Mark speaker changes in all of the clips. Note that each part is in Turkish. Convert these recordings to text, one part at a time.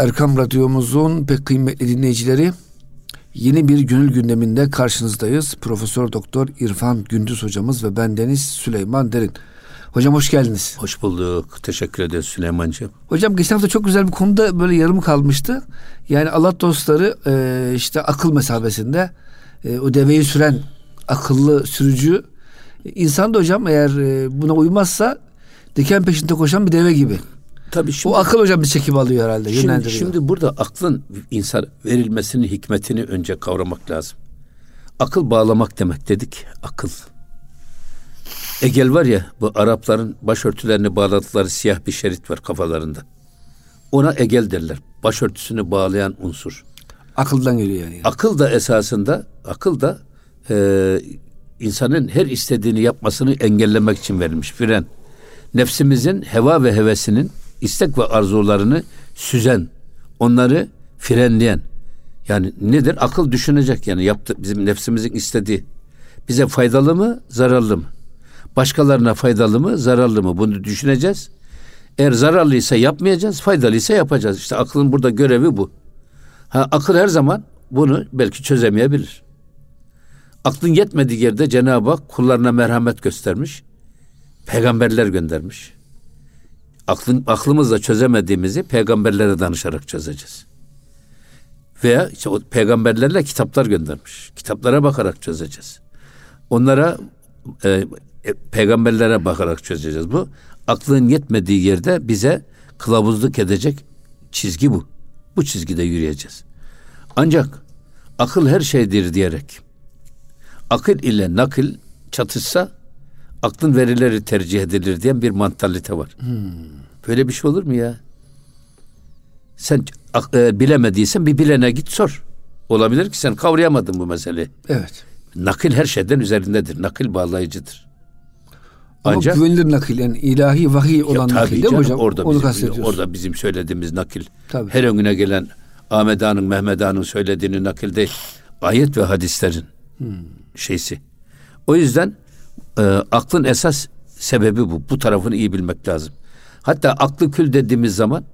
Speaker 1: Erkam Radyomuzun pek kıymetli dinleyicileri yeni bir gönül gündeminde karşınızdayız. Profesör Doktor İrfan Gündüz hocamız ve bendeniz Süleyman Derin. Hocam hoş geldiniz.
Speaker 2: Hoş bulduk. Teşekkür ederiz Süleyman'cığım.
Speaker 1: Hocam geçen hafta çok güzel bir konuda böyle yarım kalmıştı. Yani Allah dostları e, işte akıl mesabesinde e, o deveyi süren akıllı sürücü insan da hocam eğer e, buna uymazsa diken peşinde koşan bir deve gibi. Tabii şimdi, o akıl hocam bir çekim alıyor herhalde.
Speaker 2: Şimdi, şimdi burada aklın insan verilmesinin hikmetini önce kavramak lazım. Akıl bağlamak demek dedik. Akıl. Egel var ya bu Arapların başörtülerini bağladıkları siyah bir şerit var kafalarında. Ona egel derler. Başörtüsünü bağlayan unsur.
Speaker 1: Akıldan geliyor yani.
Speaker 2: Akıl da esasında akıl da e, insanın her istediğini yapmasını engellemek için verilmiş fren. Nefsimizin heva ve hevesinin istek ve arzularını süzen, onları frenleyen. Yani nedir? Akıl düşünecek yani yaptı bizim nefsimizin istediği. Bize faydalı mı, zararlı mı? Başkalarına faydalı mı, zararlı mı? Bunu düşüneceğiz. Eğer zararlıysa yapmayacağız, faydalıysa yapacağız. İşte aklın burada görevi bu. Ha, akıl her zaman bunu belki çözemeyebilir. Aklın yetmediği yerde Cenab-ı Hak kullarına merhamet göstermiş. Peygamberler göndermiş. Aklın, aklımızla çözemediğimizi peygamberlere danışarak çözeceğiz. Veya işte o peygamberlerle kitaplar göndermiş. Kitaplara bakarak çözeceğiz. Onlara e, e, peygamberlere bakarak çözeceğiz. Bu aklın yetmediği yerde bize kılavuzluk edecek çizgi bu. Bu çizgide yürüyeceğiz. Ancak akıl her şeydir diyerek akıl ile nakil çatışsa aklın verileri tercih edilir diyen bir mantalite var. Hmm. Böyle bir şey olur mu ya? Sen e, bilemediysen bir bilene git sor. Olabilir ki sen kavrayamadın bu meseleyi.
Speaker 1: Evet.
Speaker 2: Nakil her şeyden üzerindedir. Nakil bağlayıcıdır.
Speaker 1: Ama Ancak, güvenilir nakil yani ilahi vahiy olan ya, nakil değil mi hocam?
Speaker 2: Orada Onu bizim, orada bizim söylediğimiz nakil. Tabii. Her önüne gelen Ahmet Ağa'nın, Mehmet Ağa'nın söylediğini nakil değil. Ayet ve hadislerin hmm. şeysi. O yüzden e, aklın esas sebebi bu. Bu tarafını iyi bilmek lazım. Hatta aklı kül dediğimiz zaman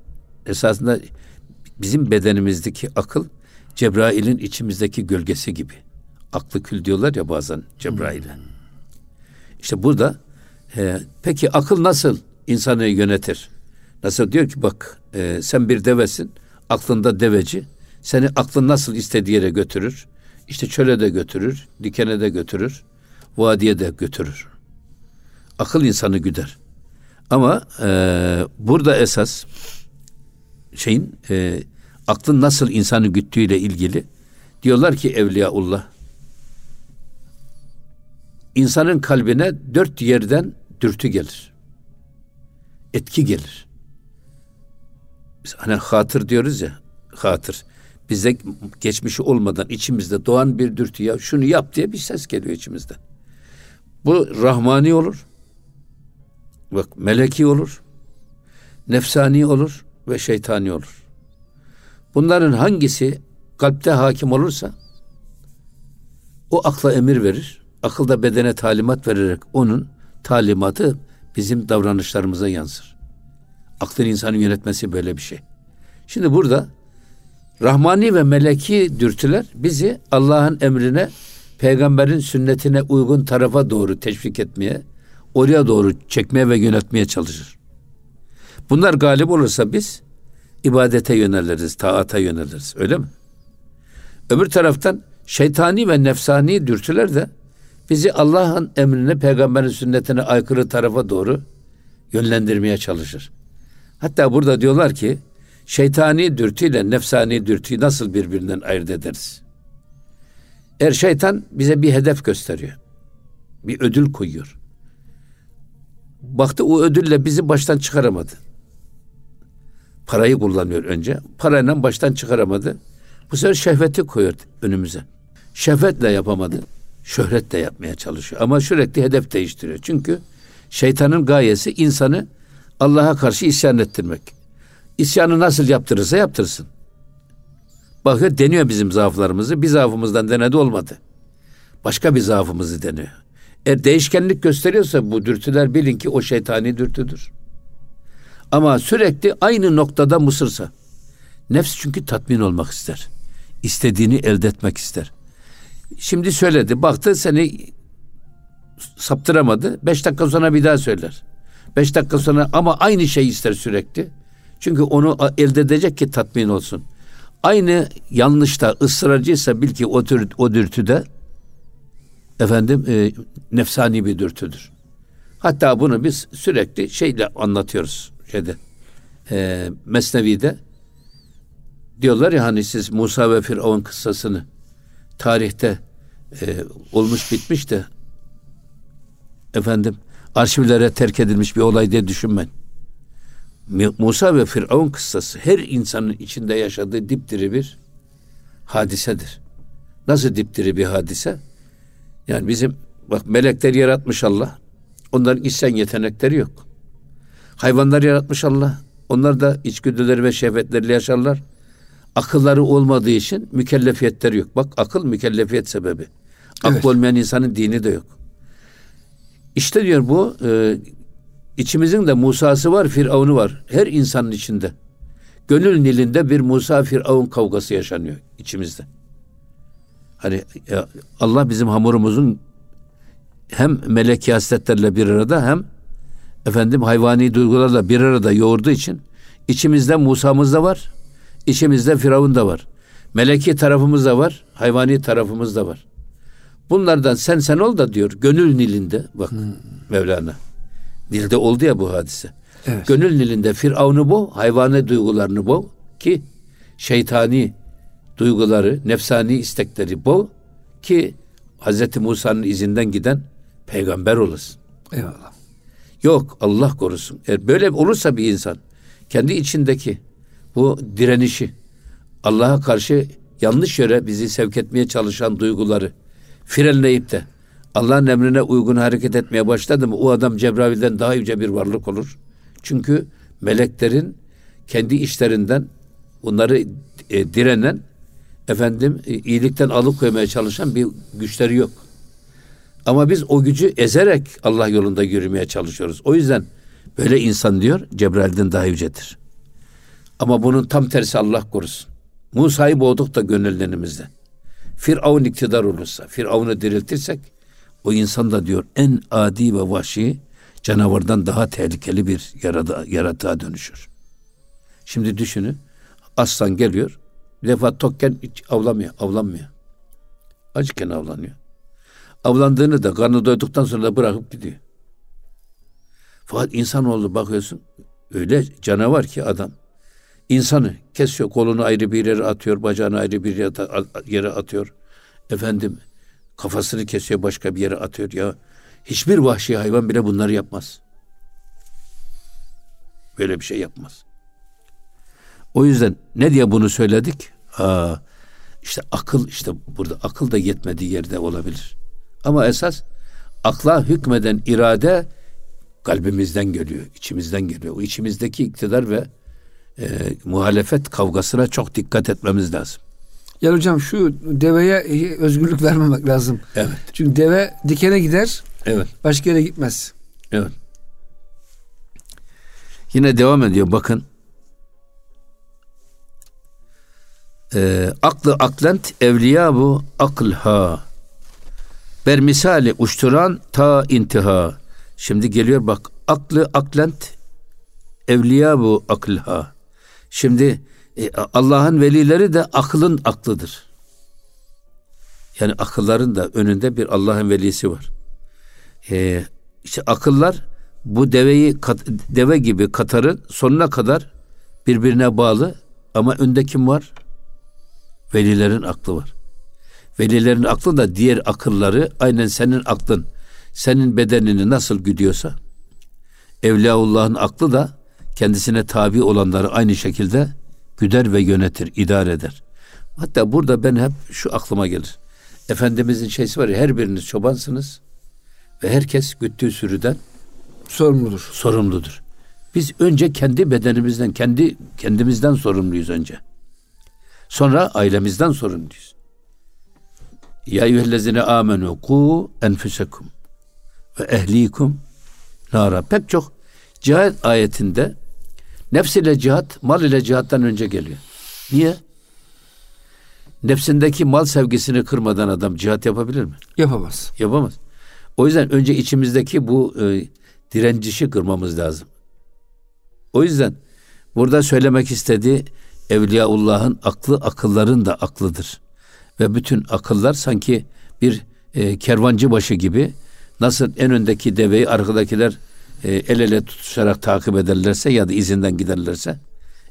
Speaker 2: esasında bizim bedenimizdeki akıl Cebrail'in içimizdeki gölgesi gibi. Aklı kül diyorlar ya bazen Cebrail'e. Hmm. İşte burada e, peki akıl nasıl insanı yönetir? Nasıl diyor ki bak e, sen bir devesin aklında deveci seni aklın nasıl istediği yere götürür? İşte çöle de götürür, dikene de götürür, vadiye de götürür. Akıl insanı güder. Ama e, burada esas şeyin e, aklın nasıl insanı güttüğüyle ilgili diyorlar ki Evliyaullah insanın kalbine dört yerden dürtü gelir. Etki gelir. Biz hani hatır diyoruz ya, hatır. Bize geçmişi olmadan içimizde doğan bir dürtü ya şunu yap diye bir ses geliyor içimizden. Bu rahmani olur. Bak meleki olur. Nefsani olur ve şeytani olur. Bunların hangisi kalpte hakim olursa o akla emir verir. Akılda bedene talimat vererek onun talimatı bizim davranışlarımıza yansır. Aklın insanı yönetmesi böyle bir şey. Şimdi burada Rahmani ve meleki dürtüler bizi Allah'ın emrine, peygamberin sünnetine uygun tarafa doğru teşvik etmeye, oraya doğru çekmeye ve yönetmeye çalışır. Bunlar galip olursa biz ibadete yöneliriz, taata yöneliriz. Öyle mi? Öbür taraftan şeytani ve nefsani dürtüler de bizi Allah'ın emrine, peygamberin sünnetine aykırı tarafa doğru yönlendirmeye çalışır. Hatta burada diyorlar ki şeytani dürtüyle nefsani dürtüyü nasıl birbirinden ayırt ederiz? Eğer şeytan bize bir hedef gösteriyor. Bir ödül koyuyor. Baktı o ödülle bizi baştan çıkaramadı. Parayı kullanıyor önce. Parayla baştan çıkaramadı. Bu sefer şehveti koyuyor önümüze. Şehvetle yapamadı şöhret de yapmaya çalışıyor. Ama sürekli hedef değiştiriyor. Çünkü şeytanın gayesi insanı Allah'a karşı isyan ettirmek. İsyanı nasıl yaptırırsa yaptırsın. Bakıyor deniyor bizim zaaflarımızı. Bir zaafımızdan denedi olmadı. Başka bir zaafımızı deniyor. Eğer değişkenlik gösteriyorsa bu dürtüler bilin ki o şeytani dürtüdür. Ama sürekli aynı noktada mısırsa, Nefs çünkü tatmin olmak ister. İstediğini elde etmek ister. Şimdi söyledi. Baktı seni saptıramadı. Beş dakika sonra bir daha söyler. Beş dakika sonra ama aynı şey ister sürekli. Çünkü onu elde edecek ki tatmin olsun. Aynı yanlışta ısrarcıysa bil ki o, tür, o dürtüde efendim e, nefsani bir dürtüdür. Hatta bunu biz sürekli şeyle anlatıyoruz şeyde e, Mesnevi'de diyorlar ya hani siz Musa ve Firavun kıssasını tarihte e, olmuş bitmiş de efendim arşivlere terk edilmiş bir olay diye düşünmeyin. Musa ve Firavun kıssası her insanın içinde yaşadığı dipdiri bir hadisedir. Nasıl dipdiri bir hadise? Yani bizim bak melekler yaratmış Allah. Onların içsen yetenekleri yok. Hayvanlar yaratmış Allah. Onlar da içgüdüleri ve şehvetleriyle yaşarlar. Akılları olmadığı için mükellefiyetleri yok. Bak akıl mükellefiyet sebebi. Akıl evet. olmayan insanın dini de yok. İşte diyor bu e, içimizin de Musa'sı var, Firavun'u var. Her insanın içinde. Gönül nilinde bir Musa Firavun kavgası yaşanıyor içimizde. Hani Allah bizim hamurumuzun hem melek hasletlerle bir arada hem efendim hayvani duygularla bir arada yoğurduğu için içimizde Musa'mız da var, içimizde Firavun da var. Meleki tarafımız da var, hayvani tarafımız da var. Bunlardan sen sen ol da diyor gönül nilinde bak hmm. Mevlana. Nilde oldu ya bu hadise. Evet. Gönül nilinde Firavun'u bu, hayvani duygularını bu ki şeytani duyguları, nefsani istekleri bu ki Hz. Musa'nın izinden giden peygamber olasın.
Speaker 1: Eyvallah.
Speaker 2: Yok Allah korusun. Eğer böyle olursa bir insan kendi içindeki bu direnişi Allah'a karşı yanlış yere bizi sevk etmeye çalışan duyguları frenleyip de Allah'ın emrine uygun hareket etmeye başladı mı o adam Cebrail'den daha yüce bir varlık olur. Çünkü meleklerin kendi işlerinden bunları e, direnen efendim e, iyilikten alıkoymaya çalışan bir güçleri yok. Ama biz o gücü ezerek Allah yolunda yürümeye çalışıyoruz. O yüzden böyle insan diyor Cebrail'den daha yücedir. Ama bunun tam tersi Allah korusun. Musa'yı boğduk da gönüllerimizde. Firavun iktidar olursa, Firavun'u diriltirsek o insan da diyor en adi ve vahşi canavardan daha tehlikeli bir yarada, yaratığa dönüşür. Şimdi düşünün aslan geliyor bir defa tokken hiç avlamıyor, avlanmıyor. Acıken avlanıyor. Avlandığını da karnı doyduktan sonra da bırakıp gidiyor. Fakat insan oldu bakıyorsun öyle canavar ki adam. İnsanı kesiyor, kolunu ayrı bir yere atıyor, bacağını ayrı bir yere atıyor. Efendim kafasını kesiyor, başka bir yere atıyor ya. Hiçbir vahşi hayvan bile bunları yapmaz. Böyle bir şey yapmaz. O yüzden ne diye bunu söyledik? Aa, işte akıl işte burada akıl da yetmediği yerde olabilir. Ama esas akla hükmeden irade kalbimizden geliyor, içimizden geliyor. O içimizdeki iktidar ve e, muhalefet kavgasına çok dikkat etmemiz lazım.
Speaker 1: Ya hocam şu deveye özgürlük vermemek lazım.
Speaker 2: Evet.
Speaker 1: Çünkü deve dikene gider.
Speaker 2: Evet.
Speaker 1: Başka yere gitmez.
Speaker 2: Evet. Yine devam ediyor bakın. Ee, aklı aklent evliya bu ha. Ber misali uçturan ta intiha. Şimdi geliyor bak aklı aklent evliya bu akılha. Şimdi e, Allah'ın velileri de aklın aklıdır. Yani akılların da önünde bir Allah'ın velisi var. E, işte akıllar bu deveyi deve gibi Katar'ın sonuna kadar birbirine bağlı ama önde kim var? Velilerin aklı var. Velilerin aklı da diğer akılları aynen senin aklın, senin bedenini nasıl güdüyorsa Evliyaullah'ın aklı da kendisine tabi olanları aynı şekilde güder ve yönetir, idare eder. Hatta burada ben hep şu aklıma gelir. Efendimizin şeysi var ya her biriniz çobansınız ve herkes güttüğü sürüden
Speaker 1: sorumludur.
Speaker 2: Sorumludur. Biz önce kendi bedenimizden, kendi kendimizden sorumluyuz önce. Sonra ailemizden sorumluyuz. Ya eyyühellezine amenu ku enfusekum ve ehlikum nara. Pek çok cihat ayetinde nefs ile cihat, mal ile cihattan önce geliyor. Niye? Nefsindeki mal sevgisini kırmadan adam cihat yapabilir mi?
Speaker 1: Yapamaz.
Speaker 2: Yapamaz. O yüzden önce içimizdeki bu e, direncişi kırmamız lazım. O yüzden burada söylemek istediği Evliyaullah'ın aklı akılların da aklıdır. Ve bütün akıllar sanki bir e, kervancı başı gibi nasıl en öndeki deveyi arkadakiler e, el ele tutuşarak takip ederlerse ya da izinden giderlerse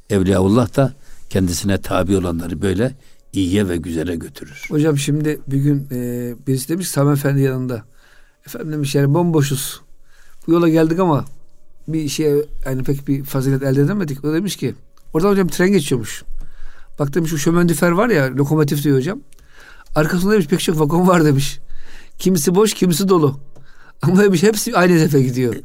Speaker 2: Evliyaullah da kendisine tabi olanları böyle iyiye ve güzele götürür.
Speaker 1: Hocam şimdi bir gün e, birisi demiş Sami Efendi yanında. Efendim demiş yani bomboşuz. Bu yola geldik ama bir şey yani pek bir fazilet elde edemedik. O demiş ki orada hocam tren geçiyormuş. Bak demiş şu şömendüfer var ya lokomotif diyor hocam. Arkasında demiş pek çok vagon var demiş. Kimisi boş kimisi dolu. Ama demiş hepsi aynı hedefe gidiyor.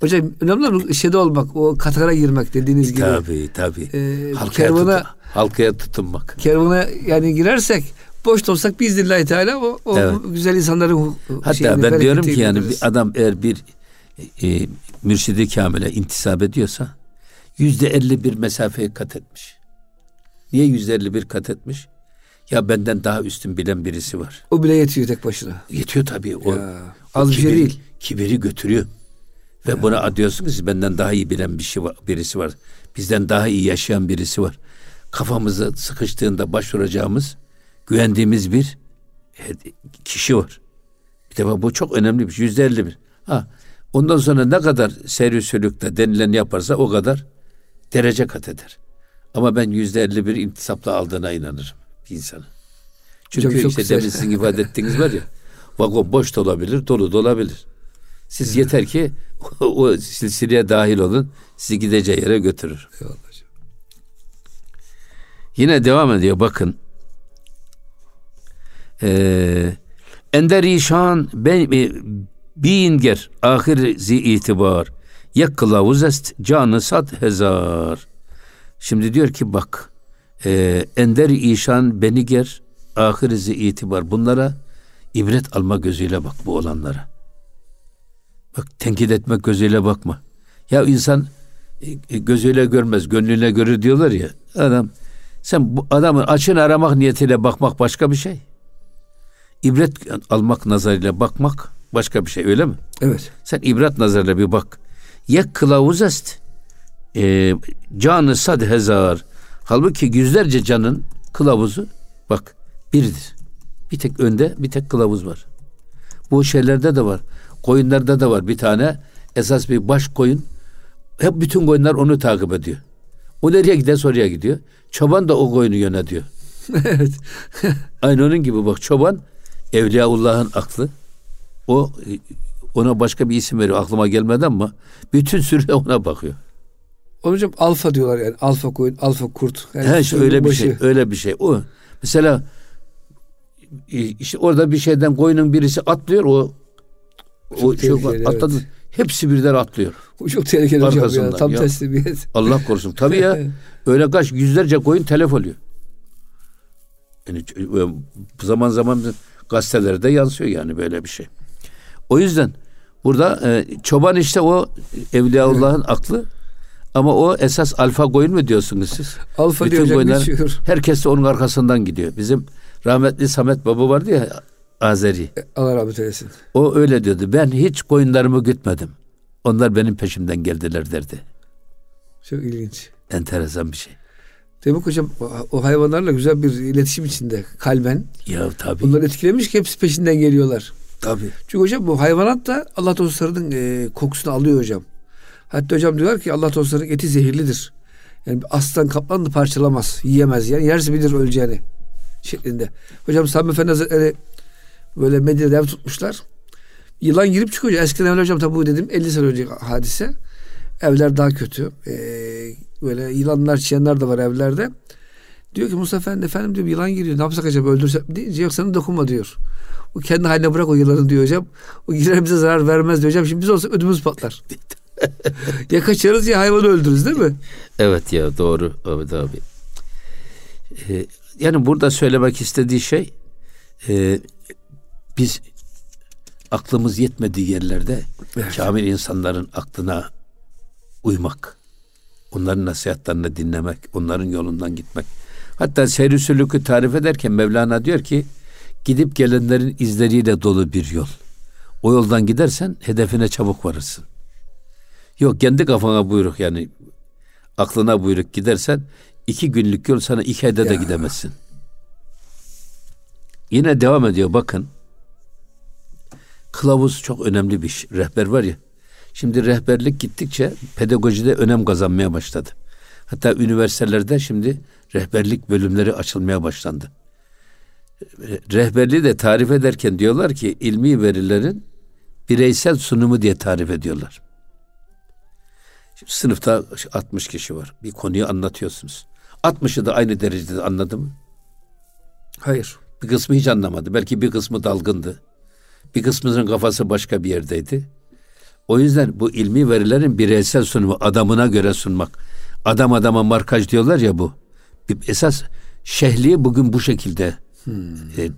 Speaker 1: Hocam önemli olan şeyde olmak, o katara girmek dediğiniz gibi.
Speaker 2: Tabii tabii.
Speaker 1: Ee,
Speaker 2: halkaya,
Speaker 1: kervana-
Speaker 2: tutun, halkaya tutunmak.
Speaker 1: Kervana yani girersek boş da olsak biiznillahü teala o, o
Speaker 2: Evet.
Speaker 1: güzel insanların
Speaker 2: Hatta
Speaker 1: şeyini,
Speaker 2: ben diyorum ki yani bir adam eğer bir e, mürşidi kamile intisap ediyorsa yüzde elli bir mesafeyi kat etmiş. Niye yüzde elli bir kat etmiş? Ya benden daha üstün bilen birisi var.
Speaker 1: o bile yetiyor tek başına.
Speaker 2: Yetiyor tabii. O,
Speaker 1: Ya,
Speaker 2: o
Speaker 1: şey
Speaker 2: kibiri-
Speaker 1: değil.
Speaker 2: Kibiri götürüyor. Ve buna diyorsunuz ki benden daha iyi bilen bir şey var, birisi var. Bizden daha iyi yaşayan birisi var. Kafamızı sıkıştığında başvuracağımız, güvendiğimiz bir kişi var. Bir defa bu çok önemli bir şey. Yüzde elli bir. Ha, ondan sonra ne kadar seyri sülükte denilen yaparsa o kadar derece kat eder. Ama ben yüzde elli bir intisapla aldığına inanırım bir insanın. Çünkü
Speaker 1: Hocam çok
Speaker 2: işte
Speaker 1: güzel.
Speaker 2: demin sizin ifade ettiğiniz var ya, vagon boş da olabilir, dolu da olabilir. Siz yeter ki o, o silsileye dahil olun, sizi gideceği yere götürür. Yine devam ediyor bakın. Ee, Ender işan ben e, binger ahir zi itibar yek kılavuz est canı sat hezar. Şimdi diyor ki bak e, ender işan beniger ahir zi itibar bunlara ibret alma gözüyle bak bu olanlara. Bak tenkit etmek gözüyle bakma. Ya insan e, gözüyle görmez, gönlüyle görür diyorlar ya. Adam sen bu adamın açını aramak niyetiyle bakmak başka bir şey. İbret almak nazarıyla bakmak başka bir şey öyle mi?
Speaker 1: Evet.
Speaker 2: Sen ibret nazarıyla bir bak. Yek kılavuz est. E, canı sad hezar. Halbuki yüzlerce canın kılavuzu bak birdir. Bir tek önde bir tek kılavuz var. Bu şeylerde de var. Koyunlarda da var bir tane esas bir baş koyun. Hep bütün koyunlar onu takip ediyor. O nereye gider oraya gidiyor. Çoban da o koyunu yönetiyor.
Speaker 1: evet.
Speaker 2: Aynı onun gibi bak çoban Evliyaullah'ın aklı. O ona başka bir isim veriyor aklıma gelmedi ama bütün sürü ona bakıyor.
Speaker 1: Hocam alfa diyorlar yani. Alfa koyun, alfa kurt. Yani
Speaker 2: He işte öyle bir
Speaker 1: başı.
Speaker 2: şey, öyle bir şey. O mesela işte orada bir şeyden koyunun birisi atlıyor o o
Speaker 1: Çok
Speaker 2: şey,
Speaker 1: tehlikeli,
Speaker 2: atladı.
Speaker 1: evet.
Speaker 2: Hepsi birden atlıyor.
Speaker 1: Bu çok tehlikeli hocam ya. Tam
Speaker 2: ya.
Speaker 1: teslimiyet.
Speaker 2: Allah korusun. Tabii ya. Öyle kaç yüzlerce koyun telef oluyor. Yani e, zaman zaman gazetelerde yansıyor yani böyle bir şey. O yüzden burada e, çoban işte o Evliyaullah'ın aklı ama o esas alfa koyun mu diyorsunuz siz?
Speaker 1: Alfa
Speaker 2: Bütün
Speaker 1: diyor
Speaker 2: koyunlar-
Speaker 1: geçiyor.
Speaker 2: Herkes de onun arkasından gidiyor. Bizim rahmetli Samet Baba vardı ya Azeri.
Speaker 1: Allah rahmet eylesin.
Speaker 2: O öyle diyordu. Ben hiç koyunlarımı gütmedim. Onlar benim peşimden geldiler derdi.
Speaker 1: Çok ilginç.
Speaker 2: Enteresan bir şey.
Speaker 1: Demek hocam o, hayvanlarla güzel bir iletişim içinde kalben.
Speaker 2: Ya tabii.
Speaker 1: Bunları etkilemiş ki hepsi peşinden geliyorlar.
Speaker 2: Tabii.
Speaker 1: Çünkü hocam bu hayvanat da Allah dostlarının e, kokusunu alıyor hocam. Hatta hocam diyorlar ki Allah dostlarının eti zehirlidir. Yani aslan kaplan da parçalamaz, yiyemez yani. Yerse bilir öleceğini şeklinde. Hocam Sami Efendi Hazretleri böyle Medine'de ev tutmuşlar. Yılan girip çıkıyor. Eskiden evvel hocam tabi bu dedim 50 sene önce hadise. Evler daha kötü. Ee, böyle yılanlar, çiyanlar da var evlerde. Diyor ki Mustafa Efendi efendim diyor yılan giriyor. Ne yapsak acaba öldürsek mi?" deyince yok sana dokunma diyor. O kendi haline bırak o yılanı diyor hocam. O girer bize zarar vermez diyor hocam. Şimdi biz olsak ödümüz patlar. ya kaçarız ya hayvanı öldürürüz değil mi?
Speaker 2: Evet ya doğru evet abi. Ee, yani burada söylemek istediği şey e, biz aklımız yetmediği yerlerde
Speaker 1: Evet.
Speaker 2: kamil insanların aklına uymak. Onların nasihatlerini dinlemek, onların yolundan gitmek. Hatta seyri sülükü tarif ederken Mevlana diyor ki gidip gelenlerin izleriyle dolu bir yol. O yoldan gidersen hedefine çabuk varırsın. Yok kendi kafana buyruk yani aklına buyruk gidersen iki günlük yol sana iki ayda da gidemezsin. Yine devam ediyor bakın. Kılavuz çok önemli bir şey. Rehber var ya. Şimdi rehberlik gittikçe pedagojide önem kazanmaya başladı. Hatta üniversitelerde şimdi rehberlik bölümleri açılmaya başlandı. Rehberliği de tarif ederken diyorlar ki ilmi verilerin bireysel sunumu diye tarif ediyorlar. Şimdi sınıfta 60 kişi var. Bir konuyu anlatıyorsunuz. 60'ı da aynı derecede anladı mı?
Speaker 1: Hayır.
Speaker 2: Bir kısmı hiç anlamadı. Belki bir kısmı dalgındı. Bir kısmının kafası başka bir yerdeydi. O yüzden bu ilmi verilerin bireysel sunumu adamına göre sunmak. Adam adama markaj diyorlar ya bu. Esas şehliği bugün bu şekilde hmm. e,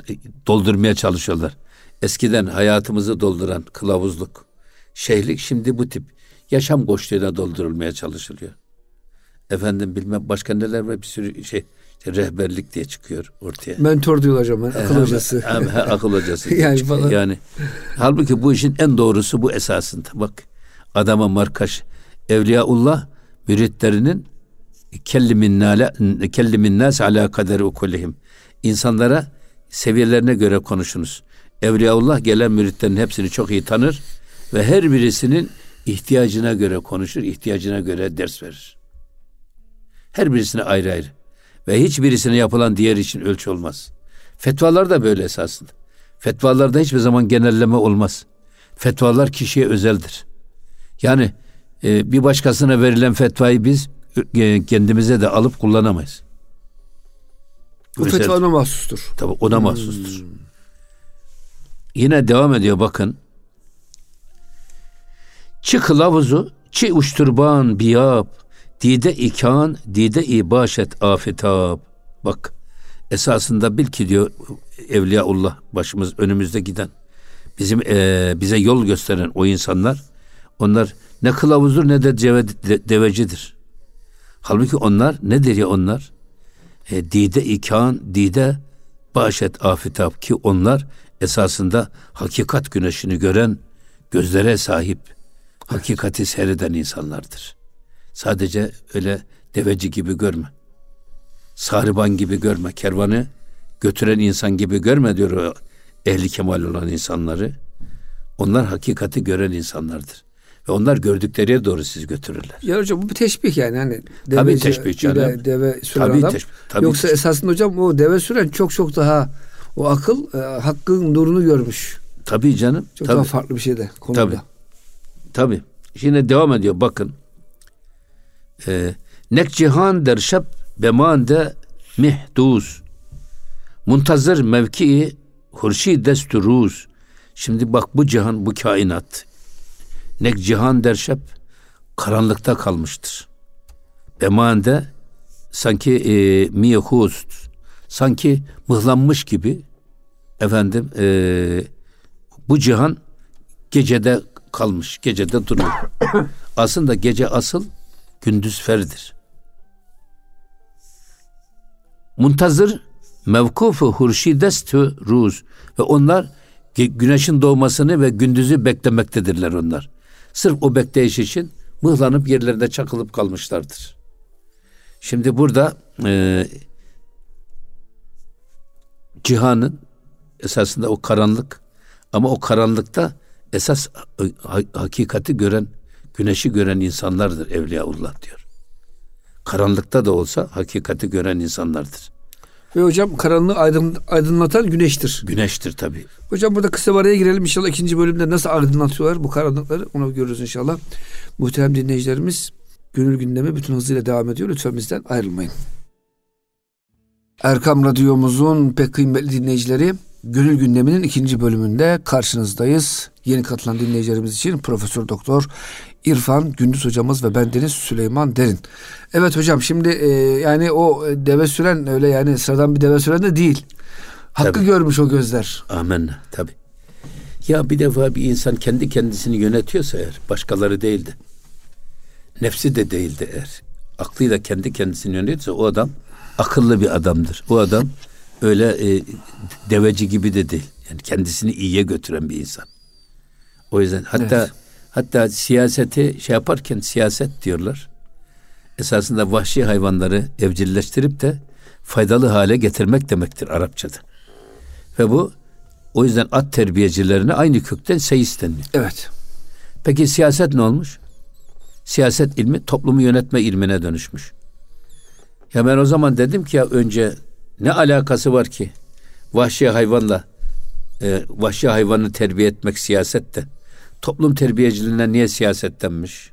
Speaker 2: doldurmaya çalışıyorlar. Eskiden hayatımızı dolduran kılavuzluk, şehlik şimdi bu tip yaşam koştuğuyla doldurulmaya çalışılıyor. Efendim bilmem başka neler var bir sürü şey işte rehberlik diye çıkıyor ortaya.
Speaker 1: Mentor diyorlar hocam. Akıl hocası.
Speaker 2: Hem, hem, akıl hocası. yani falan. Yani halbuki bu işin en doğrusu bu esasında. Bak adama markaş Evliyaullah müritlerinin kellimin nas ala kaderi ukullihim. İnsanlara seviyelerine göre konuşunuz. Evliyaullah gelen müritlerin hepsini çok iyi tanır ve her birisinin ihtiyacına göre konuşur, ihtiyacına göre ders verir. Her birisine ayrı ayrı. Ve hiçbirisine yapılan diğer için ölçü olmaz. Fetvalar da böyle esasında. Fetvalarda hiçbir zaman genelleme olmaz. Fetvalar kişiye özeldir. Yani e, bir başkasına verilen fetvayı biz e, kendimize de alıp kullanamayız.
Speaker 1: Bu fetva ona mahsustur.
Speaker 2: Tabii ona hmm. mahsustur. Yine devam ediyor bakın. Çi kılavuzu, çi uçturban biyab, dide ikan, dide ibaşet afetab. Bak esasında bil ki diyor Evliyaullah başımız önümüzde giden bizim e, bize yol gösteren o insanlar onlar ne kılavuzdur ne de deve, de, devecidir. Halbuki onlar nedir ya onlar? E, dide ikan, dide başet afetab ki onlar esasında hakikat güneşini gören gözlere sahip hakikati seyreden insanlardır. Sadece öyle deveci gibi görme. Sarıban gibi görme. Kervanı götüren insan gibi görme diyor ehli kemal olan insanları. Onlar hakikati gören insanlardır. Ve onlar gördükleri doğru siz götürürler.
Speaker 1: Ya hocam bu bir teşbih yani. Hani
Speaker 2: deve, tabii teşbih canım.
Speaker 1: Deve süren tabii, adam. Teşbih, tabii Yoksa teşbih. esasında hocam o deve süren çok çok daha o akıl e, hakkın nurunu görmüş.
Speaker 2: Tabii canım.
Speaker 1: Çok
Speaker 2: tabii.
Speaker 1: daha farklı bir şey de konuda.
Speaker 2: Tabii. Tabii. Şimdi devam ediyor bakın. Ee, nek cihan der şeb bemande mihduz. Muntazır mevkii hurşi desturuz. Şimdi bak bu cihan, bu kainat. Nek cihan der şeb karanlıkta kalmıştır. Bemande sanki e, miyehuz sanki mıhlanmış gibi efendim e, bu cihan gecede kalmış, gecede duruyor. Aslında gece asıl gündüz ferdir. Muntazır mevkufu hurşidestü ruz ve onlar güneşin doğmasını ve gündüzü beklemektedirler onlar. Sırf o bekleyiş için mıhlanıp yerlerinde çakılıp kalmışlardır. Şimdi burada e, cihanın esasında o karanlık ama o karanlıkta esas hakikati gören, güneşi gören insanlardır Evliyaullah diyor. Karanlıkta da olsa hakikati gören insanlardır.
Speaker 1: Ve hocam karanlığı aydın, aydınlatan güneştir.
Speaker 2: Güneştir tabi.
Speaker 1: Hocam burada kısa bir araya girelim inşallah ikinci bölümde nasıl aydınlatıyorlar bu karanlıkları onu görürüz inşallah. Muhterem dinleyicilerimiz gönül gündemi bütün hızıyla devam ediyor. Lütfen bizden ayrılmayın. Erkam Radyomuzun pek kıymetli dinleyicileri Gönül gündeminin ikinci bölümünde karşınızdayız. Yeni katılan dinleyicilerimiz için Profesör Doktor İrfan Gündüz hocamız ve ben Deniz Süleyman Derin. Evet hocam şimdi e, yani o deve süren öyle yani sıradan bir deve süren de değil. Hakkı tabii. görmüş o gözler.
Speaker 2: Amin tabi. Ya bir defa bir insan kendi kendisini yönetiyorsa eğer başkaları değildi. Nefsi de değildi eğer. Aklıyla kendi kendisini yönetiyorsa o adam akıllı bir adamdır. O adam öyle e, deveci gibi de değil. Yani kendisini iyiye götüren bir insan. O yüzden hatta evet. Hatta siyaseti şey yaparken siyaset diyorlar. Esasında vahşi hayvanları evcilleştirip de faydalı hale getirmek demektir Arapçada. Ve bu o yüzden at terbiyecilerine aynı kökten seyis deniliyor.
Speaker 1: Evet.
Speaker 2: Peki siyaset ne olmuş? Siyaset ilmi toplumu yönetme ilmine dönüşmüş. Ya ben o zaman dedim ki ya önce ne alakası var ki vahşi hayvanla e, vahşi hayvanı terbiye etmek siyasette. Toplum terbiyeciliğine niye siyaset denmiş?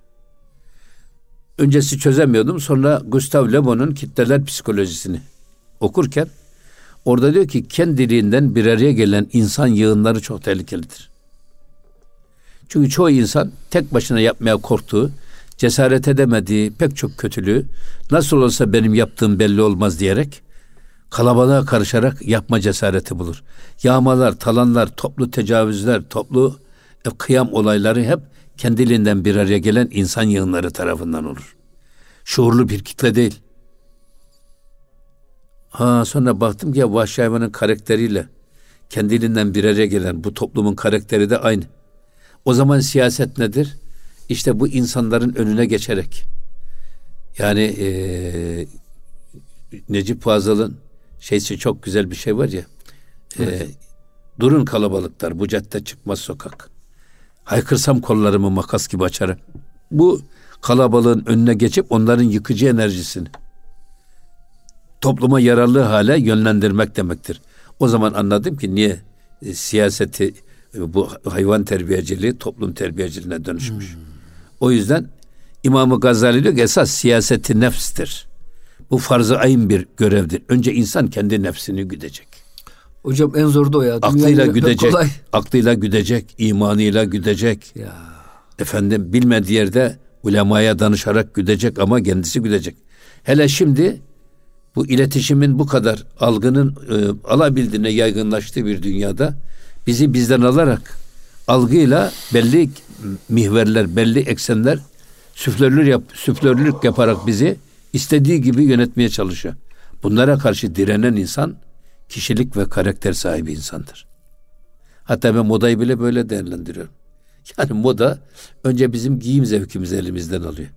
Speaker 2: Öncesi çözemiyordum. Sonra Gustav Le Bon'un kitleler psikolojisini okurken orada diyor ki kendiliğinden bir araya gelen insan yığınları çok tehlikelidir. Çünkü çoğu insan tek başına yapmaya korktuğu, cesaret edemediği pek çok kötülüğü nasıl olsa benim yaptığım belli olmaz diyerek kalabalığa karışarak yapma cesareti bulur. Yağmalar, talanlar, toplu tecavüzler, toplu e, kıyam olayları hep kendiliğinden bir araya gelen insan yığınları tarafından olur. Şuurlu bir kitle değil. Ha sonra baktım ki vahşi hayvanın karakteriyle kendiliğinden bir araya gelen bu toplumun karakteri de aynı. O zaman siyaset nedir? İşte bu insanların önüne geçerek yani e, Necip Fazıl'ın şeysi çok güzel bir şey var ya e, durun kalabalıklar bu cadde çıkmaz sokak haykırsam kollarımı makas gibi açarım. Bu kalabalığın önüne geçip onların yıkıcı enerjisini topluma yararlı hale yönlendirmek demektir. O zaman anladım ki niye e, siyaseti e, bu hayvan terbiyeciliği toplum terbiyeciliğine dönüşmüş. Hmm. O yüzden İmam-ı Gazali diyor ki esas siyaseti nefstir. Bu farz-ı ayın bir görevdir. Önce insan kendi nefsini güdecek.
Speaker 1: Hocam en zoru da o ya.
Speaker 2: Aklıyla güdecek, kolay. aklıyla güdecek, imanıyla güdecek. Ya. Efendim bilmediği yerde ulemaya danışarak güdecek ama kendisi güdecek. Hele şimdi bu iletişimin bu kadar algının e, alabildiğine yaygınlaştığı bir dünyada bizi bizden alarak algıyla belli mihverler, belli eksenler süflörlük, yap, süflörlük yaparak bizi istediği gibi yönetmeye çalışıyor. Bunlara karşı direnen insan kişilik ve karakter sahibi insandır. Hatta ben modayı bile böyle değerlendiriyorum. Yani moda önce bizim giyim zevkimizi elimizden alıyor.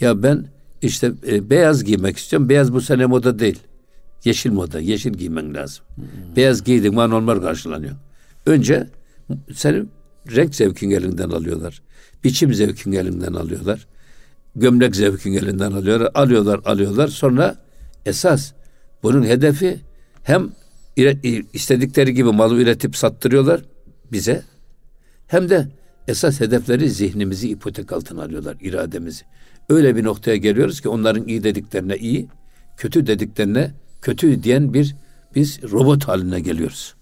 Speaker 2: Ya ben işte e, beyaz giymek istiyorum. Beyaz bu sene moda değil. Yeşil moda. Yeşil giymen lazım. Hmm. Beyaz giydin bana normal karşılanıyor. Önce senin renk zevkin elinden alıyorlar. Biçim zevkin elinden alıyorlar. Gömlek zevkin elinden alıyorlar. Alıyorlar, alıyorlar. Sonra esas bunun hedefi hem istedikleri gibi malı üretip sattırıyorlar bize hem de esas hedefleri zihnimizi ipotek altına alıyorlar, irademizi. Öyle bir noktaya geliyoruz ki onların iyi dediklerine iyi, kötü dediklerine kötü diyen bir biz robot haline geliyoruz.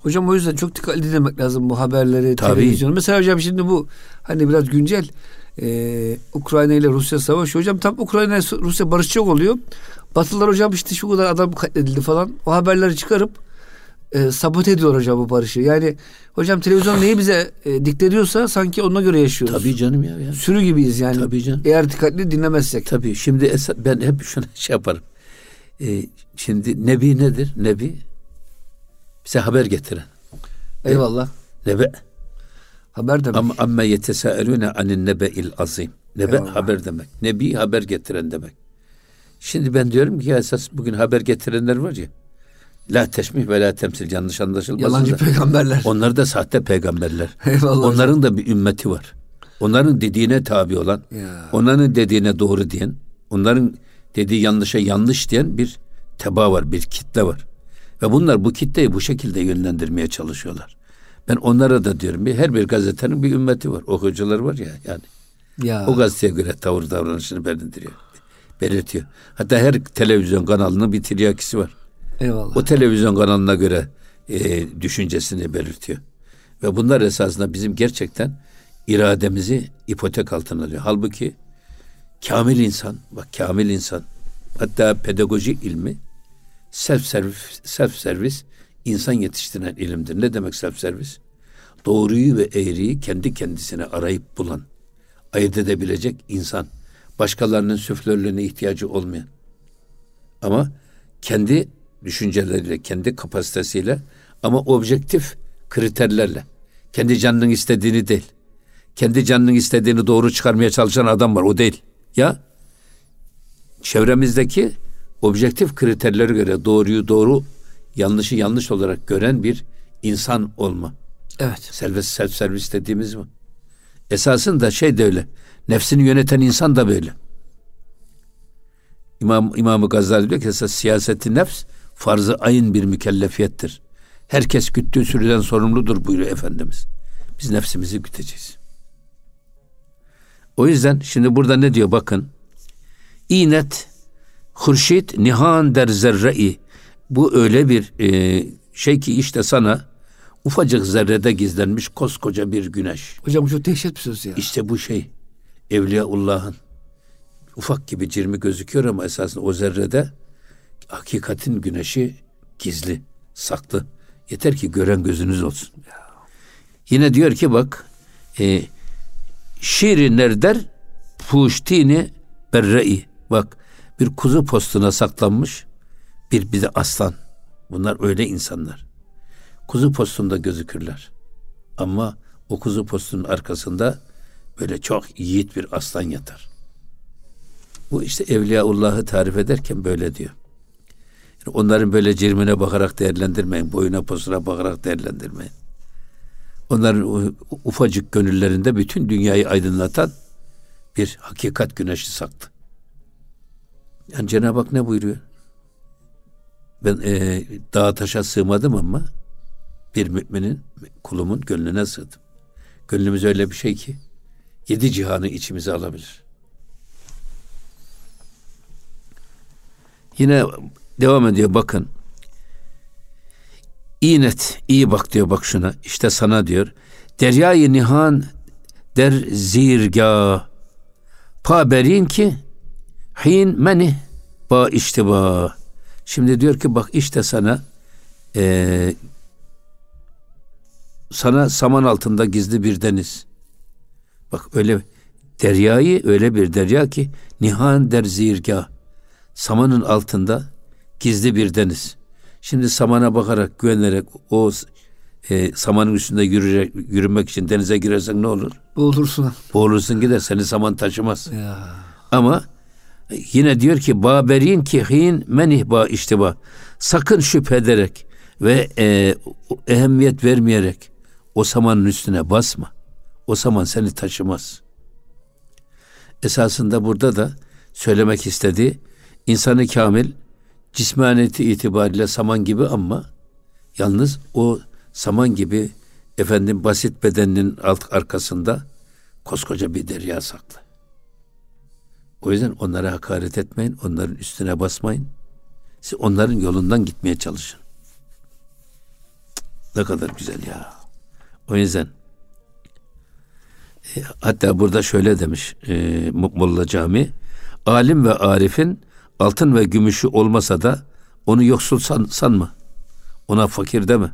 Speaker 1: Hocam o yüzden çok dikkatli dinlemek lazım bu haberleri, Tabii. televizyonu. Mesela hocam şimdi bu hani biraz güncel e, Ukrayna ile Rusya savaşı. Hocam tam Ukrayna ile Rusya barışacak oluyor. Batılılar hocam işte şu kadar adam katledildi falan. O haberleri çıkarıp e, sabote ediyor hocam bu barışı. Yani hocam televizyon neyi bize e, diktediyorsa sanki ona göre yaşıyoruz.
Speaker 2: Tabii canım ya. Yani.
Speaker 1: Sürü gibiyiz yani. Tabii canım. Eğer dikkatli dinlemezsek.
Speaker 2: Tabii. Şimdi ben hep şunu şey yaparım. E, şimdi Nebi nedir? Nebi bize haber getiren.
Speaker 1: Eyvallah.
Speaker 2: Nebe.
Speaker 1: Haber demek.
Speaker 2: Ama amme yetesaelune anin nebe'il azim. Nebe Eyvallah. haber demek. Nebi haber getiren demek. Şimdi ben diyorum ki ya esas bugün haber getirenler var ya. La teşmih ve la temsil yanlış anlaşılmasın.
Speaker 1: Yalancı da. peygamberler.
Speaker 2: Onlar da sahte peygamberler.
Speaker 1: Eyvallah.
Speaker 2: Onların hocam. da bir ümmeti var. Onların dediğine tabi olan, ya. onların dediğine doğru diyen, onların dediği yanlışa yanlış diyen bir teba var, bir kitle var. Ve bunlar bu kitleyi bu şekilde yönlendirmeye çalışıyorlar. Ben onlara da diyorum bir her bir gazetenin bir ümmeti var. Okuyucuları var ya yani. Ya. O gazeteye göre tavır davranışını belirtiyor. Belirtiyor. Hatta her televizyon kanalının bir tiryakisi var.
Speaker 1: Eyvallah.
Speaker 2: O televizyon kanalına göre e, düşüncesini belirtiyor. Ve bunlar esasında bizim gerçekten irademizi ipotek altına alıyor. Halbuki kamil insan, bak kamil insan, hatta pedagoji ilmi self servis, self servis insan yetiştiren ilimdir. Ne demek self servis? Doğruyu ve eğriyi kendi kendisine arayıp bulan, ayırt edebilecek insan. Başkalarının süflörlüğüne ihtiyacı olmayan. Ama kendi düşünceleriyle, kendi kapasitesiyle ama objektif kriterlerle. Kendi canının istediğini değil. Kendi canının istediğini doğru çıkarmaya çalışan adam var. O değil. Ya çevremizdeki objektif kriterlere göre doğruyu doğru, yanlışı yanlış olarak gören bir insan olma.
Speaker 1: Evet.
Speaker 2: Self, self servis dediğimiz mi? Esasında şey de öyle. Nefsini yöneten insan da böyle. İmam, İmam-ı Gazali diyor ki esas siyaseti nefs farzı ayın bir mükellefiyettir. Herkes güttüğü sürüden sorumludur buyuruyor Efendimiz. Biz nefsimizi güteceğiz. O yüzden şimdi burada ne diyor bakın. İnet hurşit nihan der zerre'i. Bu öyle bir e, şey ki işte sana ufacık zerrede gizlenmiş koskoca bir güneş.
Speaker 1: Hocam bu çok dehşet bir söz ya.
Speaker 2: İşte bu şey Evliyaullah'ın ufak gibi cirmi gözüküyor ama esasında o zerrede hakikatin güneşi gizli, saklı. Yeter ki gören gözünüz olsun. Yine diyor ki bak e, şiiri nerder puştini berre'i. Bak bir kuzu postuna saklanmış bir bir de aslan. Bunlar öyle insanlar. Kuzu postunda gözükürler. Ama o kuzu postunun arkasında böyle çok yiğit bir aslan yatar. Bu işte Evliyaullah'ı tarif ederken böyle diyor. Yani onların böyle cirmine bakarak değerlendirmeyin. Boyuna posuna bakarak değerlendirmeyin. Onların ufacık gönüllerinde bütün dünyayı aydınlatan bir hakikat güneşi saklı. Yani Cenab-ı Hak ne buyuruyor? Ben e, dağa taşa sığmadım ama bir müminin, kulumun gönlüne sığdım. Gönlümüz öyle bir şey ki yedi cihanı içimize alabilir. Yine devam ediyor bakın. İyi net, iyi bak diyor bak şuna. İşte sana diyor. Deryayı nihan der zirga. Pa berin ki hin meni ba iştiba. Şimdi diyor ki bak işte sana e, sana saman altında gizli bir deniz. Bak öyle deryayı öyle bir derya ki nihan der zirga. Samanın altında gizli bir deniz. Şimdi samana bakarak güvenerek o e, samanın üstünde yürüyerek, yürümek için denize girersen ne olur?
Speaker 1: Boğulursun.
Speaker 2: Boğulursun gider seni saman taşımaz.
Speaker 1: Ya.
Speaker 2: Ama yine diyor ki baberin ki hin menih ba iştiba. Sakın şüphe ederek ve e, ehemmiyet vermeyerek o samanın üstüne basma. O saman seni taşımaz. Esasında burada da söylemek istediği insanı kamil cismaniyeti itibariyle saman gibi ama yalnız o saman gibi efendim basit bedeninin alt arkasında koskoca bir derya saklı. O yüzden onlara hakaret etmeyin, onların üstüne basmayın. Siz onların yolundan gitmeye çalışın. Ne kadar güzel ya. O yüzden e, hatta burada şöyle demiş e, Molla Cami alim ve arifin altın ve gümüşü olmasa da onu yoksul san, sanma. Ona fakir deme.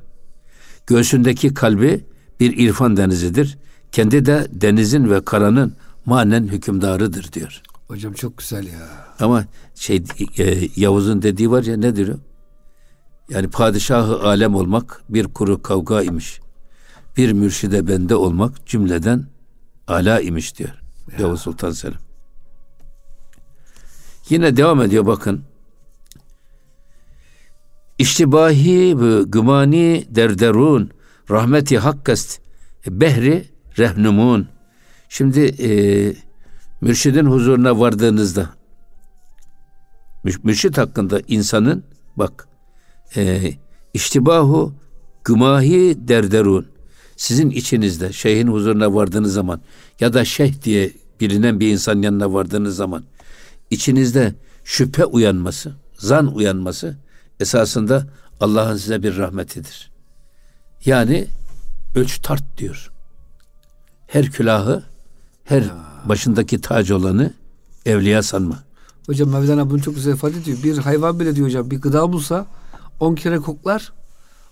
Speaker 2: Göğsündeki kalbi bir irfan denizidir. Kendi de denizin ve karanın manen hükümdarıdır diyor.
Speaker 1: Hocam çok güzel ya.
Speaker 2: Ama şey e, Yavuz'un dediği var ya nedir o? Yani padişahı alem olmak bir kuru kavga imiş. Bir mürşide bende olmak cümleden ala imiş diyor. Ya. Yavuz Sultan Selim. Yine devam ediyor bakın. İştibahi ve gümani derderun rahmeti hakkast behri rehnumun. Şimdi e, mürşidin huzuruna vardığınızda mürşid hakkında insanın bak e, iştibahu gümahi derderun sizin içinizde şeyhin huzuruna vardığınız zaman ya da şeyh diye bilinen bir insan yanına vardığınız zaman içinizde şüphe uyanması, zan uyanması esasında Allah'ın size bir rahmetidir. Yani ölç tart diyor. Her külahı, her. Başındaki tac olanı evliya sanma.
Speaker 1: Hocam Mevlana bunu çok güzel ifade ediyor. Bir hayvan bile diyor hocam bir gıda bulsa on kere koklar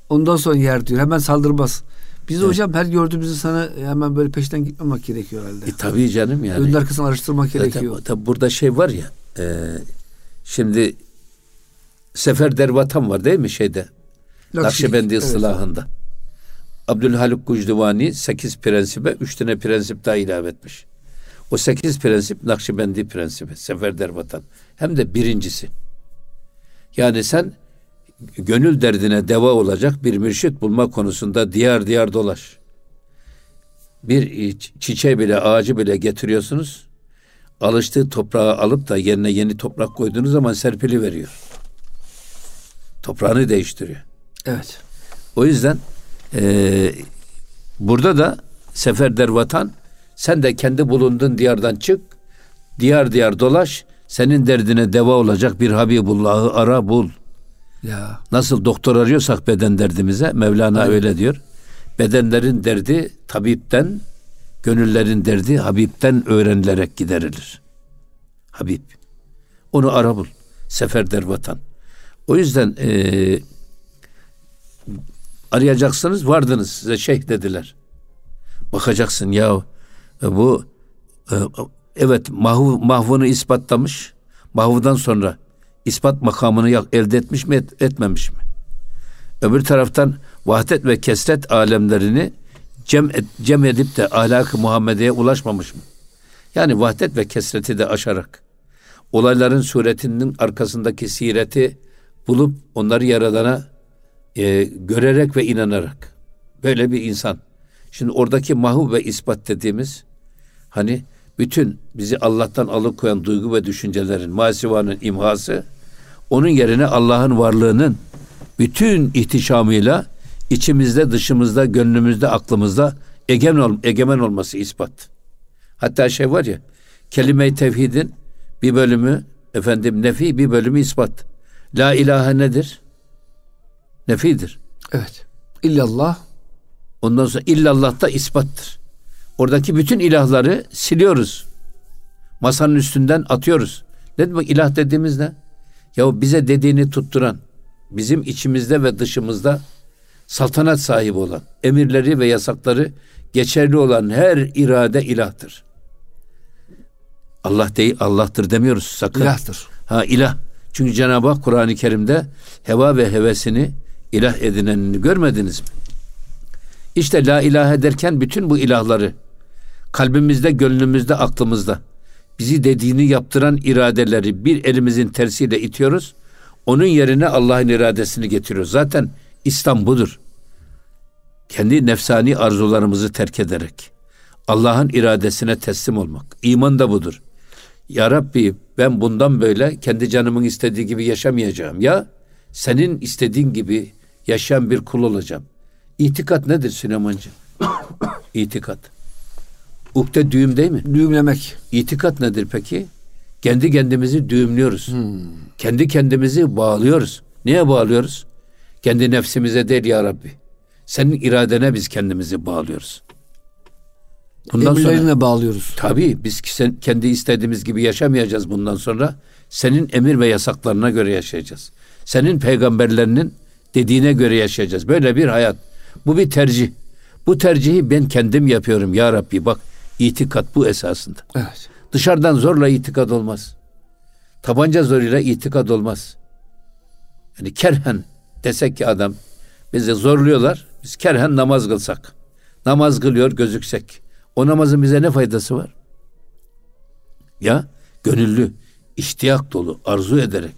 Speaker 1: ondan sonra yer diyor. Hemen saldırmaz. Biz evet. hocam her gördüğümüzü sana hemen böyle peşten gitmemek gerekiyor herhalde.
Speaker 2: E, tabii canım yani.
Speaker 1: Önün arkasını araştırmak gerekiyor.
Speaker 2: Tabii, tabii burada şey var ya e, şimdi Sefer Dervatan var değil mi şeyde? Nakşibendi evet. ıslahında. Abdülhalik Gucduvani sekiz prensibe üç tane prensip daha ilave etmiş. O sekiz prensip Nakşibendi prensibi, Sefer Dervatan. Hem de birincisi. Yani sen gönül derdine deva olacak bir mürşit bulma konusunda diyar diyar dolaş. Bir çiçeği bile ağacı bile getiriyorsunuz. Alıştığı toprağı alıp da yerine yeni toprak koyduğunuz zaman serpili veriyor. Toprağını değiştiriyor.
Speaker 1: Evet.
Speaker 2: O yüzden e, burada da seferder vatan sen de kendi bulunduğun diyardan çık. Diyar diyar dolaş. Senin derdine deva olacak bir Habibullah'ı ara bul. Ya. Nasıl doktor arıyorsak beden derdimize Mevlana Aynen. öyle diyor. Bedenlerin derdi tabipten, gönüllerin derdi Habib'den öğrenilerek giderilir. Habib. Onu ara bul. Seferder vatan. O yüzden e, arayacaksınız vardınız size şeyh dediler. Bakacaksın ya e, bu e, evet mahv, mahvunu ispatlamış. Mahvudan sonra ispat makamını elde etmiş mi et, etmemiş mi? Öbür taraftan vahdet ve kesret alemlerini cem, et, cem edip de ahlak-ı Muhammediye ulaşmamış mı? Yani vahdet ve kesreti de aşarak olayların suretinin arkasındaki sireti bulup onları yaradana e, görerek ve inanarak böyle bir insan. Şimdi oradaki mahu ve ispat dediğimiz hani bütün bizi Allah'tan alıkoyan duygu ve düşüncelerin masivanın imhası onun yerine Allah'ın varlığının bütün ihtişamıyla içimizde, dışımızda, gönlümüzde, aklımızda egemen, ol, egemen olması ispat. Hatta şey var ya, kelime-i tevhidin bir bölümü efendim nefi, bir bölümü ispat. La ilahe nedir? Nefidir.
Speaker 1: Evet. İllallah.
Speaker 2: Ondan sonra illallah da ispattır. Oradaki bütün ilahları siliyoruz. Masanın üstünden atıyoruz. Ne demek ilah dediğimiz ne? Ya bize dediğini tutturan, bizim içimizde ve dışımızda saltanat sahibi olan, emirleri ve yasakları geçerli olan her irade ilahtır. Allah değil, Allah'tır demiyoruz sakın.
Speaker 1: İlahtır.
Speaker 2: Ha ilah. Çünkü Cenab-ı Hak Kur'an-ı Kerim'de heva ve hevesini ilah edinenini görmediniz mi? İşte la ilahe derken bütün bu ilahları kalbimizde, gönlümüzde, aklımızda bizi dediğini yaptıran iradeleri bir elimizin tersiyle itiyoruz. Onun yerine Allah'ın iradesini getiriyoruz. Zaten İslam budur. Kendi nefsani arzularımızı terk ederek Allah'ın iradesine teslim olmak. İman da budur. Ya Rabbi ben bundan böyle kendi canımın istediği gibi yaşamayacağım. Ya senin istediğin gibi yaşayan bir kul olacağım. İtikat nedir Süleymancı? İtikat. Ukde düğüm değil mi?
Speaker 1: Düğümlemek.
Speaker 2: İtikat nedir peki? Kendi kendimizi düğümlüyoruz. Hmm. Kendi kendimizi bağlıyoruz. Niye bağlıyoruz? Kendi nefsimize değil ya Rabbi. Senin iradene biz kendimizi bağlıyoruz.
Speaker 1: Bundan Emirlerine sonra, bağlıyoruz.
Speaker 2: Tabii biz kendi istediğimiz gibi yaşamayacağız bundan sonra. Senin emir ve yasaklarına göre yaşayacağız. Senin peygamberlerinin dediğine göre yaşayacağız. Böyle bir hayat. Bu bir tercih. Bu tercihi ben kendim yapıyorum ya Rabbi. Bak itikat bu esasında.
Speaker 1: Evet.
Speaker 2: Dışarıdan zorla itikat olmaz. Tabanca zoruyla itikat olmaz. Yani kerhen desek ki adam bizi zorluyorlar. Biz kerhen namaz kılsak. Namaz kılıyor gözüksek. O namazın bize ne faydası var? Ya gönüllü, iştiyak dolu, arzu ederek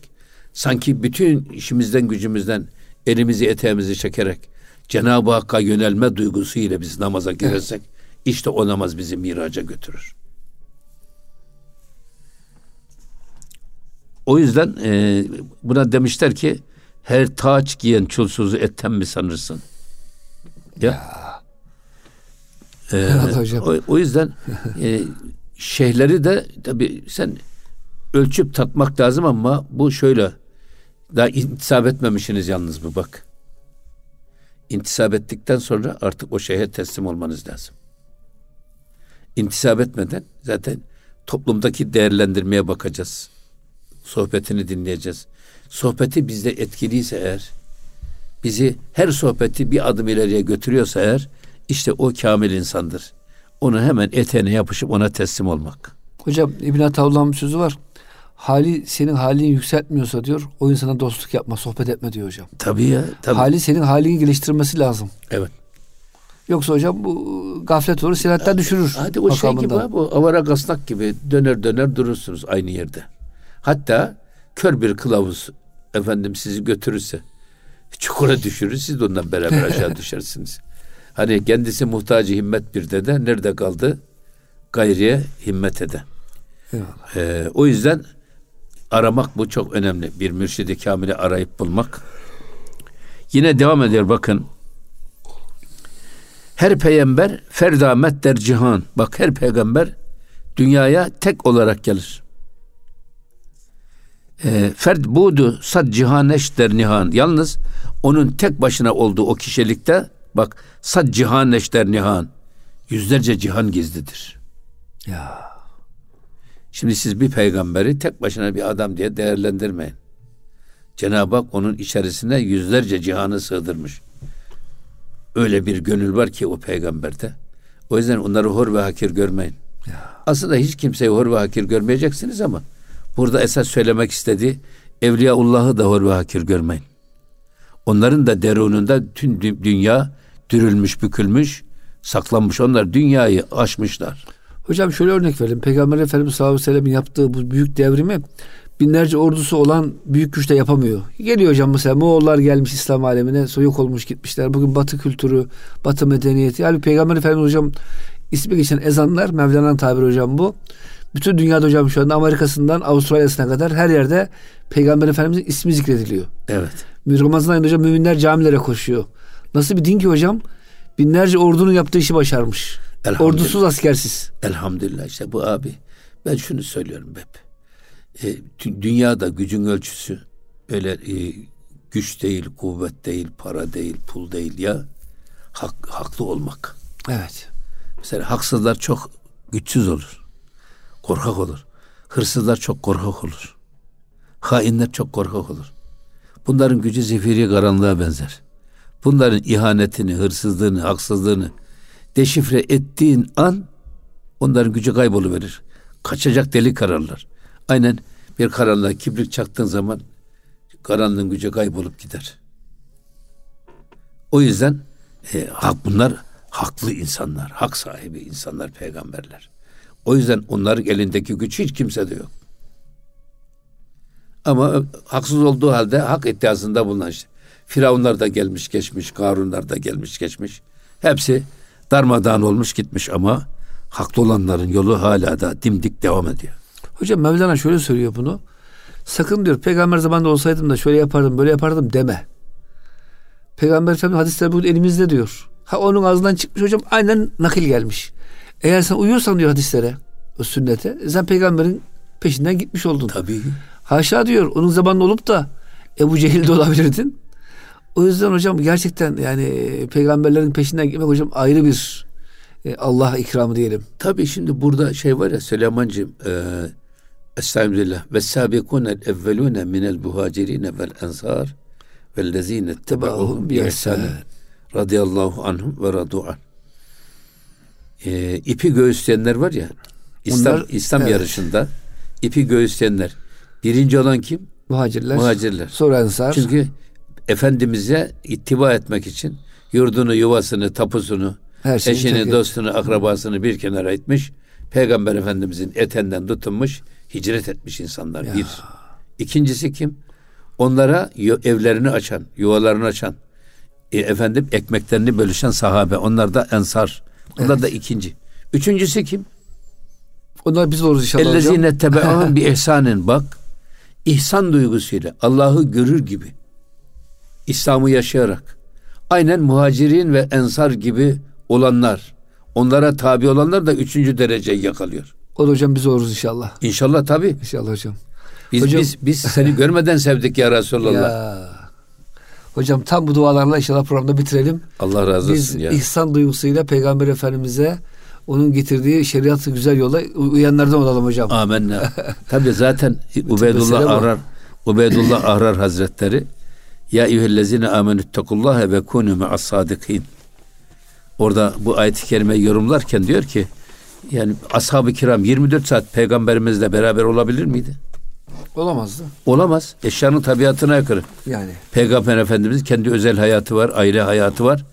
Speaker 2: sanki bütün işimizden gücümüzden elimizi eteğimizi çekerek Cenab-ı Hakk'a yönelme duygusu ile biz namaza girersek işte o namaz bizi miraca götürür. O yüzden e, buna demişler ki her taç giyen çulsuzu etten mi sanırsın? Ya. ya. Ee. O, o yüzden e, şeyhleri de tabi sen ölçüp tatmak lazım ama bu şöyle daha intisap etmemişsiniz yalnız bu bak. İntisap ettikten sonra artık o şeyhe teslim olmanız lazım. İntisap etmeden zaten toplumdaki değerlendirmeye bakacağız. Sohbetini dinleyeceğiz. Sohbeti bizde etkiliyse eğer, bizi her sohbeti bir adım ileriye götürüyorsa eğer, işte o kamil insandır. Onu hemen eteğine yapışıp ona teslim olmak.
Speaker 1: Hocam İbn Atavlah'ın bir sözü var. Hali senin halini yükseltmiyorsa diyor o insana dostluk yapma, sohbet etme diyor hocam.
Speaker 2: Tabii ya. Tabii.
Speaker 1: Hali senin halini geliştirmesi lazım.
Speaker 2: Evet.
Speaker 1: Yoksa hocam bu gaflet olur, siratten düşürür.
Speaker 2: Hadi o şey gibi abi, o avara kasnak gibi döner döner durursunuz aynı yerde. Hatta kör bir kılavuz efendim sizi götürürse çukura düşürür siz de ondan beraber aşağı düşersiniz. Hani kendisi muhtacı himmet bir dede nerede kaldı? Gayriye himmet ede. Ee, o yüzden aramak bu çok önemli. Bir mürşidi kamili arayıp bulmak. Yine devam ediyor bakın. Her peygamber ferdamet der cihan. Bak her peygamber dünyaya tek olarak gelir. E, ferd budu sad cihaneş der nihan. Yalnız onun tek başına olduğu o kişilikte bak sad cihaneş der nihan. Yüzlerce cihan gizlidir.
Speaker 1: Ya.
Speaker 2: Şimdi siz bir peygamberi tek başına bir adam diye değerlendirmeyin. Cenab-ı Hak onun içerisine yüzlerce cihanı sığdırmış. Öyle bir gönül var ki o peygamberde. O yüzden onları hor ve hakir görmeyin. Aslında hiç kimseyi hor ve hakir görmeyeceksiniz ama burada esas söylemek istediği Evliyaullah'ı da hor ve hakir görmeyin. Onların da derununda tüm dünya dürülmüş, bükülmüş, saklanmış. Onlar dünyayı aşmışlar.
Speaker 1: Hocam şöyle örnek verelim. Peygamber Efendimiz sallallahu aleyhi ve sellem'in yaptığı bu büyük devrimi binlerce ordusu olan büyük güç de yapamıyor. Geliyor hocam mesela Moğollar gelmiş İslam alemine yok olmuş gitmişler. Bugün batı kültürü, batı medeniyeti. Yani Peygamber Efendimiz hocam ismi geçen ezanlar Mevlana'nın tabiri hocam bu. Bütün dünyada hocam şu anda Amerika'sından Avustralya'sına kadar her yerde Peygamber Efendimizin ismi zikrediliyor.
Speaker 2: Evet.
Speaker 1: Ramazan ayında hocam müminler camilere koşuyor. Nasıl bir din ki hocam? Binlerce ordunun yaptığı işi başarmış. Ordusuz askersiz.
Speaker 2: Elhamdülillah işte bu abi. Ben şunu söylüyorum hep. E, dünyada gücün ölçüsü öyle e, güç değil, kuvvet değil, para değil, pul değil ya hak, haklı olmak.
Speaker 1: Evet.
Speaker 2: Mesela haksızlar çok güçsüz olur. Korkak olur. Hırsızlar çok korkak olur. Hainler çok korkak olur. Bunların gücü zifiri karanlığa benzer. Bunların ihanetini, hırsızlığını, haksızlığını deşifre ettiğin an onların gücü kayboluverir. Kaçacak delik kararlar. Aynen bir karanlığa kibrit çaktığın zaman karanlığın gücü kaybolup gider. O yüzden e, hak bunlar haklı insanlar, hak sahibi insanlar, peygamberler. O yüzden onların elindeki güç hiç kimsede yok. Ama haksız olduğu halde hak iddiasında bulunan işte. Firavunlar da gelmiş geçmiş, Karunlar da gelmiş geçmiş. Hepsi darmadağın olmuş gitmiş ama haklı olanların yolu hala da dimdik devam ediyor.
Speaker 1: Hocam Mevlana şöyle söylüyor bunu. Sakın diyor peygamber zamanında olsaydım da şöyle yapardım böyle yapardım deme. Peygamber Efendimiz hadisler bugün elimizde diyor. Ha onun ağzından çıkmış hocam aynen nakil gelmiş. Eğer sen uyuyorsan diyor hadislere, o sünnete, sen peygamberin peşinden gitmiş oldun.
Speaker 2: Tabii.
Speaker 1: Haşa diyor, onun zamanında olup da Ebu Cehil de olabilirdin. O yüzden hocam gerçekten yani peygamberlerin peşinden gitmek hocam ayrı bir e, Allah ikramı diyelim.
Speaker 2: Tabii şimdi burada şey var ya Süleyman'cığım e, Estağfirullah ve sabikune evvelune minel muhacirine vel ensar vellezine tebauhum bi ihsanin radıyallahu anhum ve radu an. E, ipi göğüsleyenler var ya İslam Onlar, İslam evet. yarışında ipi göğüsleyenler. Birinci olan kim?
Speaker 1: Muhacirler.
Speaker 2: Muhacirler.
Speaker 1: Sonra ensar.
Speaker 2: Çünkü Efendimiz'e ittiba etmek için yurdunu, yuvasını, tapusunu, Her eşini, dostunu, akrabasını bir kenara etmiş. Peygamber Efendimiz'in etenden tutunmuş, hicret etmiş insanlar. Ya. Bir. İkincisi kim? Onlara evlerini açan, yuvalarını açan, e, efendim ekmeklerini bölüşen sahabe. Onlar da ensar. Onlar evet. da ikinci. Üçüncüsü kim?
Speaker 1: Onlar biz oluruz inşallah
Speaker 2: Ellezine tebe'ahum bir ihsanin. Bak, ihsan duygusuyla Allah'ı görür gibi İslam'ı yaşayarak aynen muhacirin ve ensar gibi olanlar onlara tabi olanlar da üçüncü dereceyi yakalıyor.
Speaker 1: O da hocam biz oluruz inşallah.
Speaker 2: İnşallah tabi.
Speaker 1: İnşallah hocam.
Speaker 2: Biz, hocam, biz, biz seni görmeden sevdik ya Resulallah. Ya.
Speaker 1: Hocam tam bu dualarla inşallah programda bitirelim.
Speaker 2: Allah razı olsun
Speaker 1: Biz ya. ihsan duygusuyla Peygamber Efendimiz'e onun getirdiği şeriatı güzel yola uyanlardan olalım hocam.
Speaker 2: Amenna. Tabi zaten Ubeydullah Ahrar Ubeydullah Ahrar Hazretleri ya eyyühellezine amenüttekullaha ve kunu ma'as sadikin. Orada bu ayet-i kerimeyi yorumlarken diyor ki yani ashab-ı kiram 24 saat peygamberimizle beraber olabilir miydi?
Speaker 1: Olamazdı.
Speaker 2: Olamaz. Eşyanın tabiatına aykırı.
Speaker 1: Yani.
Speaker 2: Peygamber Efendimiz kendi özel hayatı var, aile hayatı var.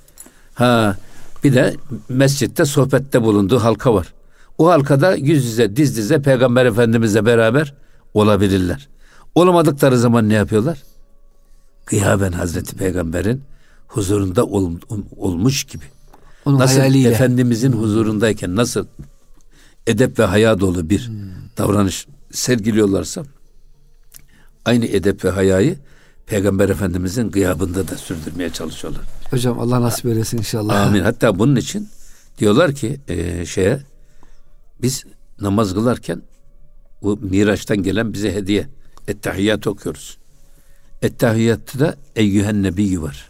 Speaker 2: Ha bir de mescitte sohbette bulunduğu halka var. O halkada yüz yüze diz dize Peygamber Efendimizle beraber olabilirler. Olamadıkları zaman ne yapıyorlar? Gıyaben Hazreti Peygamber'in huzurunda ol- olmuş gibi.
Speaker 1: Onun
Speaker 2: nasıl
Speaker 1: hayaliyle.
Speaker 2: Efendimizin huzurundayken nasıl edep ve haya dolu bir
Speaker 1: Hmm.
Speaker 2: davranış sergiliyorlarsa aynı edep ve hayayı Peygamber Efendimizin gıyabında da sürdürmeye çalışıyorlar.
Speaker 1: Hocam Allah nasip eylesin inşallah.
Speaker 2: Amin. Hatta bunun için diyorlar ki e, şeye biz namaz kılarken bu Miraç'tan gelen bize hediye Ettehiyyat okuyoruz. Ettehiyyatta da Eyyühen Nebiyyü var.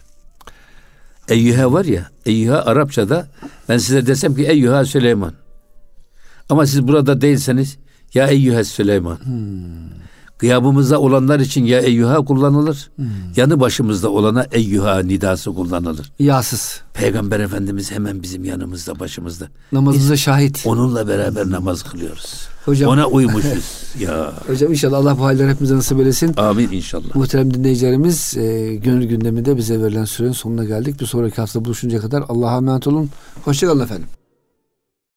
Speaker 2: Eyyühe var ya, Eyyühe Arapçada ben size desem ki Eyyühe Süleyman. Ama siz burada değilseniz ya Eyyühe Süleyman. Gıyabımızda olanlar için ya Eyyüha kullanılır. Yanı başımızda olana Eyyüha nidası kullanılır.
Speaker 1: Yağsız.
Speaker 2: Peygamber Efendimiz hemen bizim yanımızda, başımızda.
Speaker 1: Namazınıza şahit.
Speaker 2: Onunla beraber namaz kılıyoruz.
Speaker 1: Hocam-
Speaker 2: Ona uymuşuz. ya.
Speaker 1: Hocam inşallah Allah bu halleri hepimize nasip eylesin.
Speaker 2: Amin inşallah.
Speaker 1: Muhterem dinleyicilerimiz e, gönül gündeminde bize verilen sürenin sonuna geldik. Bir sonraki hafta buluşuncaya kadar Allah'a emanet olun. Hoşçakalın efendim.